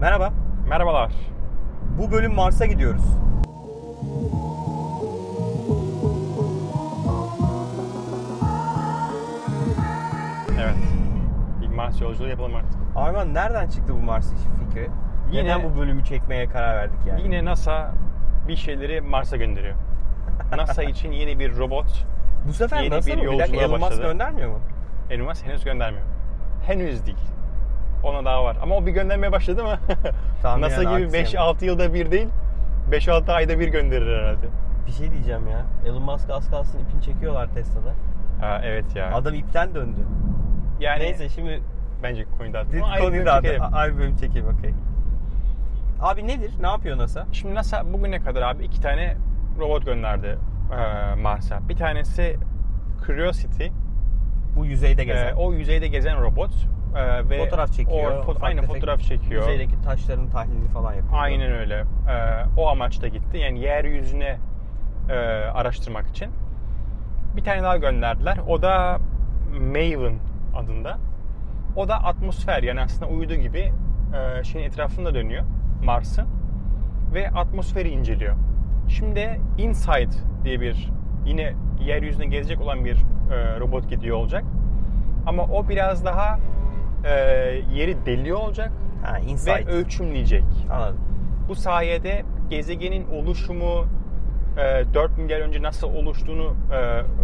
Merhaba. Merhabalar. Bu bölüm Mars'a gidiyoruz. Evet. Bir Mars yolculuğu yapalım artık. Arman nereden çıktı bu Mars işi fikri? Yine- Neden bu bölümü çekmeye karar verdik yani? Yine NASA bir şeyleri Mars'a gönderiyor. NASA için yeni bir robot bu sefer yeni nasıl bir mı? Bir dakika Elon Musk başladı. göndermiyor mu? Elon Musk henüz göndermiyor. Henüz değil. Ona daha var. Ama o bir göndermeye başladı mı? Tahminen NASA gibi aksi 5-6 yılda bir değil, 5-6 ayda bir gönderir herhalde. Bir şey diyeceğim ya. Elon Musk az kalsın ipini çekiyorlar Tesla'da. Ha, evet ya. Adam ipten döndü. yani Neyse şimdi bence konuyu bir konuyu bölüm da çekelim. ayrı bölüm çekeyim okey. Abi nedir? Ne yapıyor NASA? Şimdi NASA bugüne kadar abi iki tane robot gönderdi e, Mars'a. Bir tanesi Curiosity. Bu yüzeyde gezen. E, o yüzeyde gezen robot. E, ve fotoğraf çekiyor. O, fo- ufak aynı fotoğraf çekiyor. Yüzeydeki taşların tahlilini falan yapıyor. Aynen öyle. E, o amaçla gitti. Yani yeryüzüne e, araştırmak için. Bir tane daha gönderdiler. O da Maven adında. O da atmosfer yani aslında uydu gibi e, şeyin etrafında dönüyor Mars'ın ve atmosferi inceliyor. Şimdi InSight diye bir yine yeryüzüne gezecek olan bir e, robot gidiyor olacak. Ama o biraz daha e, yeri deliyor olacak Ha, ve ölçümleyecek. Anladım. Bu sayede gezegenin oluşumu e, 4 milyar önce nasıl oluştuğunu e,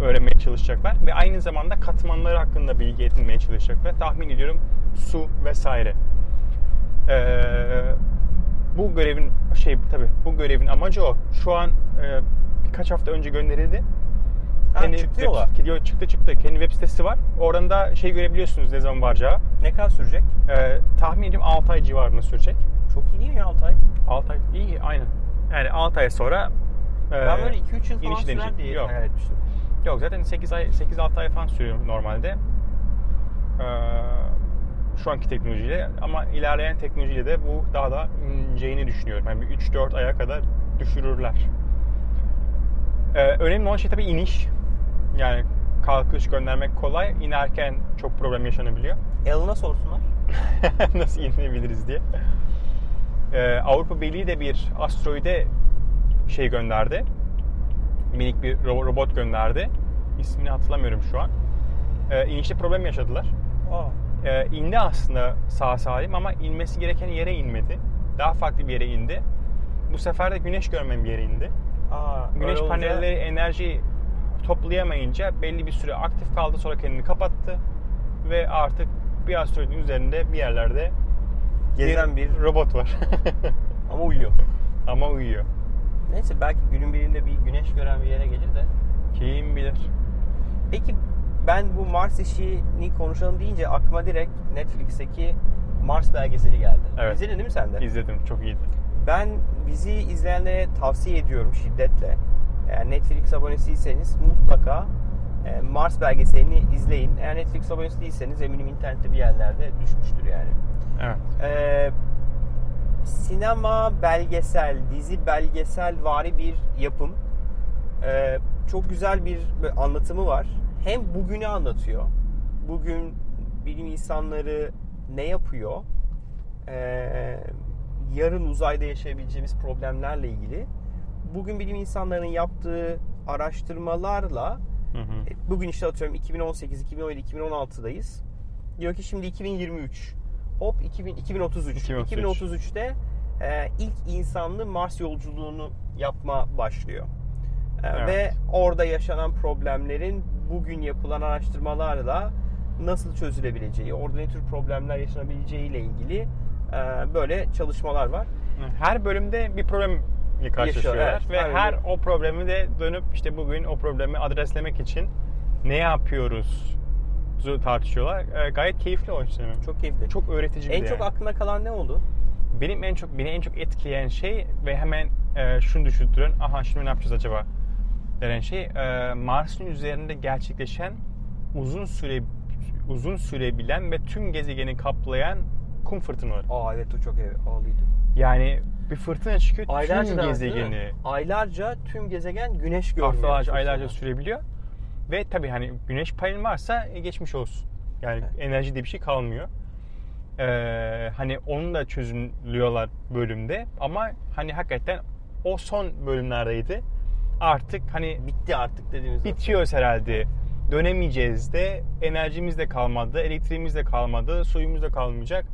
öğrenmeye çalışacaklar ve aynı zamanda katmanları hakkında bilgi edinmeye çalışacaklar. Tahmin ediyorum su vesaire. E, bu görevin şey tabi bu görevin amacı o. Şu an e, birkaç hafta önce gönderildi. Ha, çıktı web- yola. Yo, çıktı çıktı. Kendi web sitesi var. Oradan da şey görebiliyorsunuz ne zaman varacağı. Ne kadar sürecek? E, tahmin ediyorum 6 ay civarında sürecek. Çok iyi değil mi ya Altay? 6 ay iyi aynen. Yani 6 ay sonra e, Ben böyle 2-3 yıl falan sürer diye Yok. hayal etmiştim. Yok zaten 8 ay 8 6 ay falan sürüyor normalde. Ee, şu anki teknolojiyle ama ilerleyen teknolojiyle de bu daha da ineceğini düşünüyorum. Yani bir 3-4 aya kadar düşürürler. Ee, önemli olan şey tabii iniş. Yani kalkış göndermek kolay. İnerken çok problem yaşanabiliyor. Elon'a sorsunlar. nasıl inebiliriz diye. Ee, Avrupa Birliği de bir asteroide şey gönderdi. Minik bir ro- robot gönderdi. İsmini hatırlamıyorum şu an. Ee, inişte problem yaşadılar. Aa. Ee, indi aslında sağ salim ama inmesi gereken yere inmedi. Daha farklı bir yere indi. Bu sefer de güneş görmeyen bir yere indi. Aa, Güneş öyle olunca- panelleri enerji toplayamayınca belli bir süre aktif kaldı sonra kendini kapattı ve artık bir asteroidin üzerinde bir yerlerde gezen bir robot var. ama uyuyor. Ama uyuyor. Neyse belki günün birinde bir güneş gören bir yere gelir de. Kim bilir. Peki ben bu Mars işini konuşalım deyince aklıma direkt Netflix'teki Mars belgeseli geldi. Evet. İzledin değil mi sen de? İzledim. Çok iyiydi. Ben bizi izleyenlere tavsiye ediyorum şiddetle. Eğer Netflix abonesiyseniz mutlaka e, Mars belgeselini izleyin. Eğer Netflix abonesi değilseniz eminim internette bir yerlerde düşmüştür yani. Evet. Ee, sinema belgesel, dizi belgesel vari bir yapım. Ee, çok güzel bir anlatımı var. Hem bugünü anlatıyor. Bugün bilim insanları ne yapıyor? Ee, yarın uzayda yaşayabileceğimiz problemlerle ilgili. Bugün bilim insanlarının yaptığı araştırmalarla Hı hı. e, bugün işte atıyorum 2018, 2017, 2016'dayız. Diyor ki şimdi 2023. Hop 2000, 2033. 2033. 2033'te e, ilk insanlı Mars yolculuğunu yapma başlıyor. E, Evet. Ve orada yaşanan problemlerin bugün yapılan araştırmalarla nasıl çözülebileceği, orada ne tür problemler yaşanabileceği ile ilgili e, böyle çalışmalar var. Her bölümde bir problemle karşılaşıyorlar evet. ve Her her o problemi de dönüp işte bugün o problemi adreslemek için ne yapıyoruz tartışıyorlar. Ee, gayet keyifli o işte. Çok keyifli. Çok öğretici bir en de çok yani. aklına kalan ne oldu? benim en çok beni en çok etkileyen şey ve hemen e, şunu düşündüren aha şimdi ne yapacağız acaba denen şey e, Mars'ın üzerinde gerçekleşen uzun süre uzun sürebilen ve tüm gezegeni kaplayan kum fırtınaları. Aa evet o çok havalıydı. Yani bir fırtına çıkıyor Aylarca tüm gezegeni? Aylarca tüm gezegen güneş görmüyor. haftalarca aylarca sürebiliyor. Ve tabii hani güneş paneli varsa e, geçmiş olsun. Yani Evet. enerji diye bir şey kalmıyor. Ee, hani onu da çözümlüyorlar bölümde ama hani hakikaten o son bölümlerdeydi. Artık hani Bitti artık dediğimiz bitiyoruz herhalde. Dönemeyeceğiz de enerjimiz de kalmadı, elektriğimiz de kalmadı, suyumuz da kalmayacak.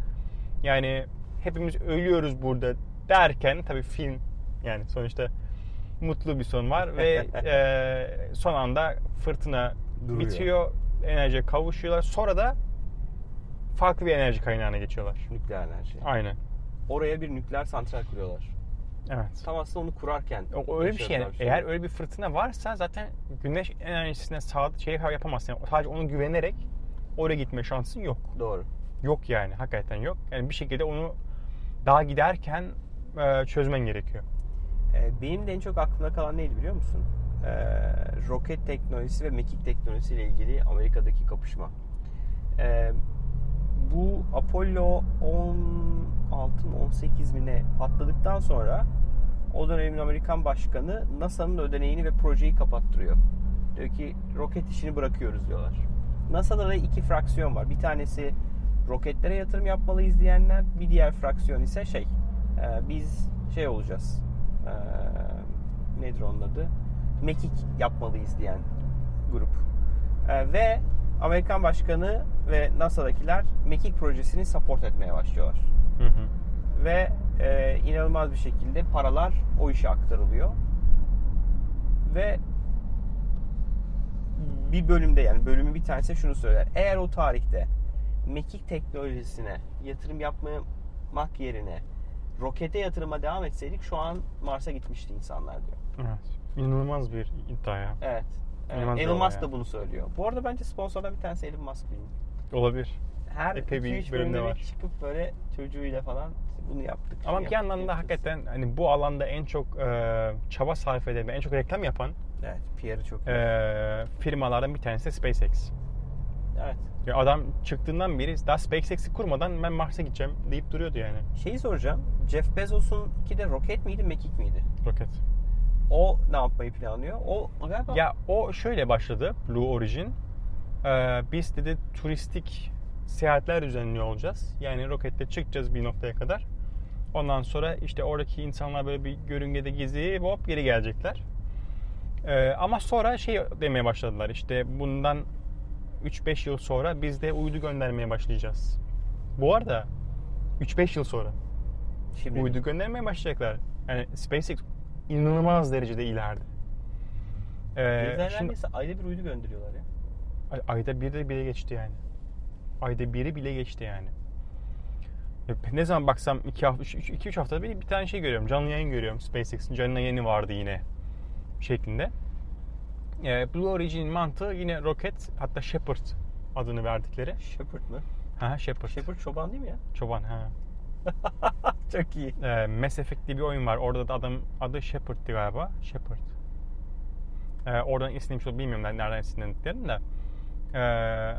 Yani hepimiz ölüyoruz burada derken tabii film yani sonuçta mutlu bir son var ve e, son anda fırtına Duruyor. bitiyor, enerjiye kavuşuyorlar. Sonra da farklı bir enerji kaynağına geçiyorlar. Nükleer enerji. Aynen. Oraya bir nükleer santral kuruyorlar. Evet. Tam aslında onu kurarken. O öyle bir şey yani. yaşadılar Eğer öyle bir fırtına varsa zaten güneş enerjisine sağ şey yapamazsın. Yani sadece onu güvenerek oraya gitme şansın yok. Doğru. Yok yani hakikaten yok. Yani bir şekilde onu daha giderken çözmen gerekiyor. Ee, benim de en çok aklımda kalan neydi biliyor musun? Ee, roket teknolojisi ve mekik teknolojisi ile ilgili Amerika'daki kapışma. Bu Apollo 16 mı 18 mi ne patladıktan sonra o dönemin Amerikan başkanı NASA'nın ödeneğini ve projeyi kapattırıyor. Diyor ki roket işini bırakıyoruz diyorlar. NASA'da da iki fraksiyon var. Bir tanesi roketlere yatırım yapmalıyız diyenler, bir diğer fraksiyon ise şey, e, biz şey olacağız. E, nedir onun adı? Mekik yapmalıyız diyen grup. E, ve Amerikan başkanı ve NASA'dakiler Mekik projesini support etmeye başlıyorlar Hı hı. ve e, inanılmaz bir şekilde paralar o işe aktarılıyor. Ve bir bölümde yani bölümün bir tanesi şunu söyler. Eğer o tarihte mekik teknolojisine yatırım yapmak yerine rokete yatırıma devam etseydik şu an Mars'a gitmişti insanlar diyor. Evet. İnanılmaz bir iddia ya. Evet. Evet, İnanılmaz Elon Musk da yani. bunu söylüyor. Bu arada bence sponsordan bir tanesi Elon Musk mi? Olabilir. Her Epey bir 2-3 bölümde var. çıkıp böyle çocuğuyla falan bunu yaptık. Ama bir yaptık, yandan da hakikaten hani bu alanda en çok e, çaba sarf eden ve en çok reklam yapan Evet, PR'ı çok iyi. e, firmalardan bir tanesi de SpaceX. Evet. Ya adam çıktığından beri daha SpaceX'i kurmadan ben Mars'a gideceğim deyip duruyordu yani. Şeyi soracağım. Jeff Bezos'un iki de roket miydi, mekik miydi? Roket. O ne yapmayı planlıyor? O galiba Ya o şöyle başladı Blue Origin. Ee, biz dedi turistik seyahatler düzenliyor olacağız. Yani roketle çıkacağız bir noktaya kadar. Ondan sonra işte oradaki insanlar böyle bir görüngede gezip hop geri gelecekler. Ee, ama sonra şey demeye başladılar işte bundan 3-5 yıl sonra biz de uydu göndermeye başlayacağız. Bu arada 3-5 yıl sonra şimdi uydu göndermeye başlayacaklar. Yani SpaceX inanılmaz derecede ileride. Ee, şimdi- ayda bir uydu gönderiyorlar ya. Ay- ayda bir de bile geçti yani. Ayda biri bile geçti yani. Ya Ne zaman baksam 2 hafta 2 3 haftada bir bir tane şey görüyorum. Canlı yayın görüyorum. SpaceX'in canlı yayını vardı yine şeklinde. Ee, Blue Origin'in mantığı yine roket hatta Shepard adını verdikleri. Shepard mı? Ha Shepard. Shepard çoban değil mi ya? Çoban ha. Çok iyi. Ee, Mass Effect diye bir oyun var. Orada da adam adı Shepard'dı galiba. Shepard. Ee, oradan isimlemiş ol bilmiyorum ben nereden isimlendiklerini de. Ee,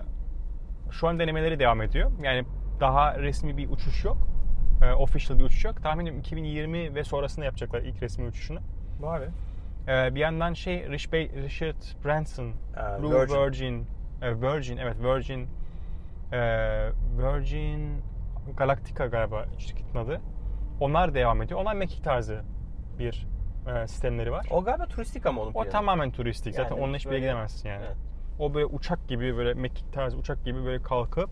şu an denemeleri devam ediyor. Yani daha resmi bir uçuş yok. Ee, official bir uçuş yok. Tahminim 2020 ve sonrasında yapacaklar ilk resmi uçuşunu. Var Ee, bir yandan şey Richard Branson, Aa, Blue Virgin. Virgin, e, Virgin, evet Virgin, e, Virgin Galactica galiba şirketin adı. Onlar devam ediyor. Onlar mekik tarzı bir e, sistemleri var. O galiba turistik ama onun O planı. tamamen turistik. Zaten Yani onunla hiçbir yere gidemezsin yani. Evet. O böyle uçak gibi böyle mekik tarzı uçak gibi böyle kalkıp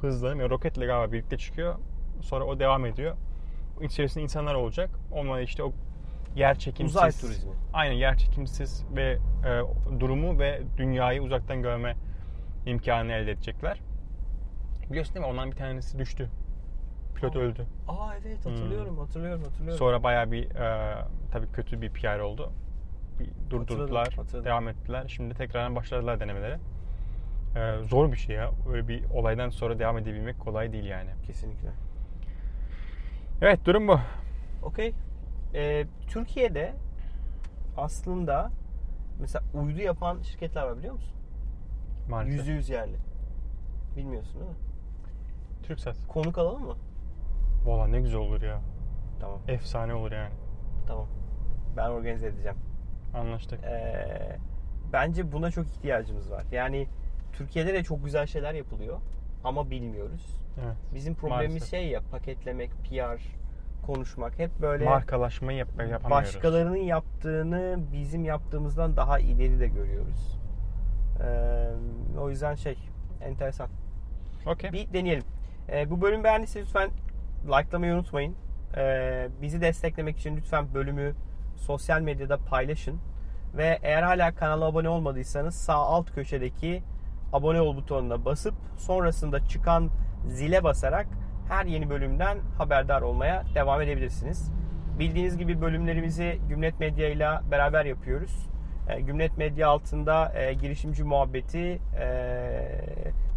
hızlanıp yani roketle galiba birlikte çıkıyor. Sonra o devam ediyor. İçerisinde insanlar olacak. Onlar işte o yer çekimsiz. Uzay turizmi. Aynen yer çekimsiz ve e, durumu ve dünyayı uzaktan görme imkanı elde edecekler. Biliyorsun değil mi? Ondan bir tanesi düştü. Pilot Aa. öldü. Aa evet hatırlıyorum, hatırlıyorum, hatırlıyorum. Sonra bayağı bir e, tabii kötü bir PR oldu. Bir durdurdular, hatırladım. devam ettiler. Şimdi tekrardan başladılar denemelere. E, zor bir şey ya. Öyle bir olaydan sonra devam edebilmek kolay değil yani. Kesinlikle. Evet durum bu. Okey. Ee, Türkiye'de aslında mesela uydu yapan şirketler var biliyor musun? Maalesef. Yüzde yüz yerli. Bilmiyorsun değil mi? Türksat. Konuk alalım mı? Valla ne güzel olur ya. Tamam. Efsane olur yani. Tamam. Ben organize edeceğim. Anlaştık. Ee, bence buna çok ihtiyacımız var. Yani Türkiye'de de çok güzel şeyler yapılıyor. ama bilmiyoruz. Evet. Bizim problemimiz Maalesef. şey ya paketlemek, PR, konuşmak hep böyle Markalaşmayı yap- yapamıyoruz. başkalarının yaptığını bizim yaptığımızdan daha ileri de görüyoruz. Ee, o yüzden şey enteresan. Okey. Bir deneyelim. Ee, bu bölümü beğendiyseniz lütfen likelamayı unutmayın. Ee, bizi desteklemek için lütfen bölümü sosyal medyada paylaşın. Ve eğer hala kanala abone olmadıysanız sağ alt köşedeki abone ol butonuna basıp sonrasında çıkan zile basarak her yeni bölümden haberdar olmaya devam edebilirsiniz. Bildiğiniz gibi bölümlerimizi Gümlet Medya ile beraber yapıyoruz. E, Gümlet Medya altında e, girişimci muhabbeti, e,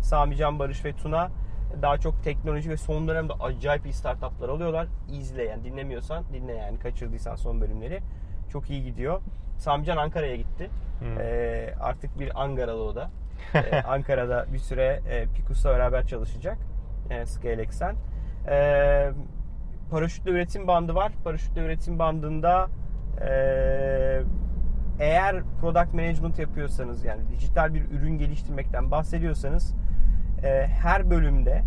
Sami Can Barış ve Tuna daha çok teknoloji ve son dönemde acayip iyi startuplar alıyorlar. İzle yani dinlemiyorsan dinle yani kaçırdıysan son bölümleri. Çok iyi gidiyor. Sami Can Ankara'ya gitti. Hmm. E, artık bir Ankaralı o da. E, Ankara'da bir süre e, Pikus'la beraber çalışacak. E, ScaleX'ten. E, paraşütle üretim bandı var. Paraşütle üretim bandında e, eğer product management yapıyorsanız yani dijital bir ürün geliştirmekten bahsediyorsanız e, her bölümde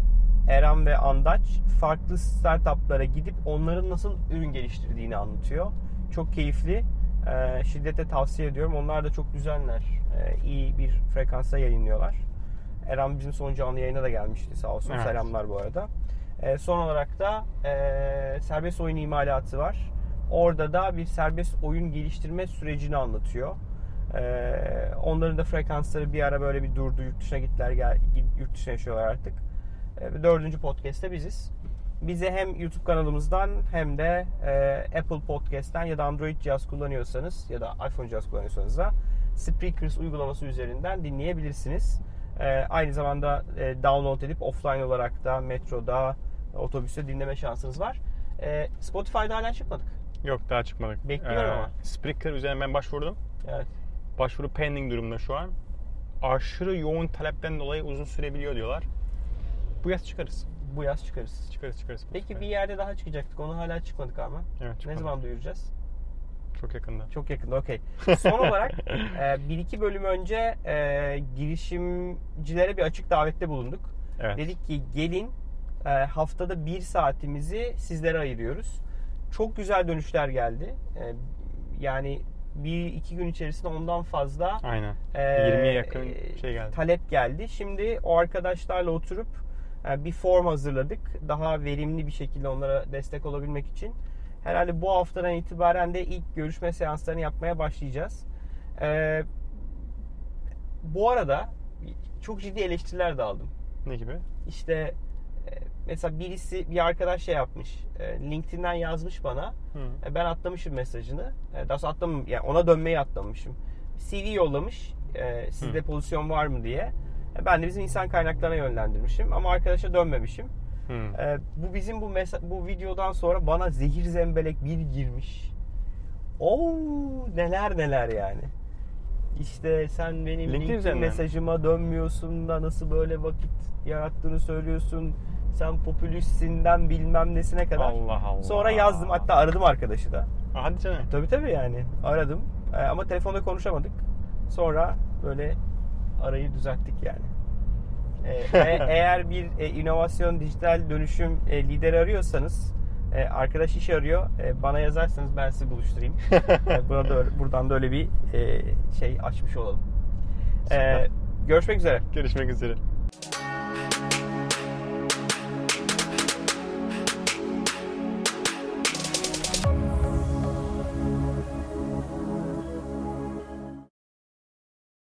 Eren ve Andaç farklı startuplara gidip onların nasıl ürün geliştirdiğini anlatıyor. Çok keyifli. E, şiddetle tavsiye ediyorum. Onlar da çok düzenler. E, iyi bir frekansa yayınlıyorlar. Eren bizim son canlı yayına da gelmişti sağ olsun. Evet. Selamlar bu arada. E, son olarak da e, serbest oyun imalatı var. Orada da bir serbest oyun geliştirme sürecini anlatıyor. E, onların da frekansları bir ara böyle bir durdu. Yurt dışına gittiler, gel, yurt dışına yaşıyorlar artık. E, dördüncü podcast'te biziz. Bize hem YouTube kanalımızdan hem de e, Apple Podcast'ten ya da Android cihaz kullanıyorsanız ya da iPhone cihaz kullanıyorsanız da Spreakers uygulaması üzerinden dinleyebilirsiniz. E, aynı zamanda e, download edip offline olarak da metroda, otobüste dinleme şansınız var. E, Spotify'da hala çıkmadık. Yok daha çıkmadık. Bekliyorum ama. Spreaker üzerine ben başvurdum. Evet. Başvuru pending durumda şu an. Aşırı yoğun talepten dolayı uzun sürebiliyor diyorlar. Bu yaz çıkarız. Bu yaz çıkarız. Çıkarız çıkarız. Peki bir yerde daha çıkacaktık. Onu hala çıkmadık ama. Evet, Ne çıkmadı. zaman duyuracağız? Çok yakında. Çok yakında okey. Son olarak e, bir iki bölüm önce e, girişimcilere bir açık davette bulunduk. Evet. Dedik ki gelin e, haftada bir saatimizi sizlere ayırıyoruz. Çok güzel dönüşler geldi. E, yani bir iki gün içerisinde ondan fazla Aynen. e, 20'ye yakın e, şey geldi. talep geldi. Şimdi o arkadaşlarla oturup e, bir form hazırladık. Daha verimli bir şekilde onlara destek olabilmek için. Herhalde bu haftadan itibaren de ilk görüşme seanslarını yapmaya başlayacağız. E, bu arada çok ciddi eleştiriler de aldım. Ne gibi? İşte e, mesela birisi bir arkadaş şey yapmış. e, LinkedIn'den yazmış bana. Hı. E, Ben atlamışım mesajını. Daha sonra atlamam, yani ona dönmeyi atlamışım. CV yollamış. Sizde Hı. pozisyon var mı diye. Ben de bizim insan kaynaklarına yönlendirmişim ama arkadaşa dönmemişim. Hı. E, Bu bizim bu mesa- bu videodan sonra bana zehir zembelek bir girmiş. Oo neler neler yani. İşte sen benim LinkedIn LinkedIn, üzerinden mi? mesajıma dönmüyorsun da nasıl böyle vakit yarattığını söylüyorsun. Sen popülistinden bilmem nesine kadar. Allah Allah. Sonra yazdım hatta aradım arkadaşı da. Hadi canım. Tabii tabii yani aradım Ee, ama telefonda konuşamadık. Sonra böyle arayı düzelttik yani. Ee, e- eğer bir e, inovasyon dijital dönüşüm e, lideri arıyorsanız e, arkadaş iş arıyor e, bana yazarsanız ben sizi buluşturayım. E, burada da- buradan da öyle bir e, şey açmış olalım. E, görüşmek üzere. Görüşmek üzere.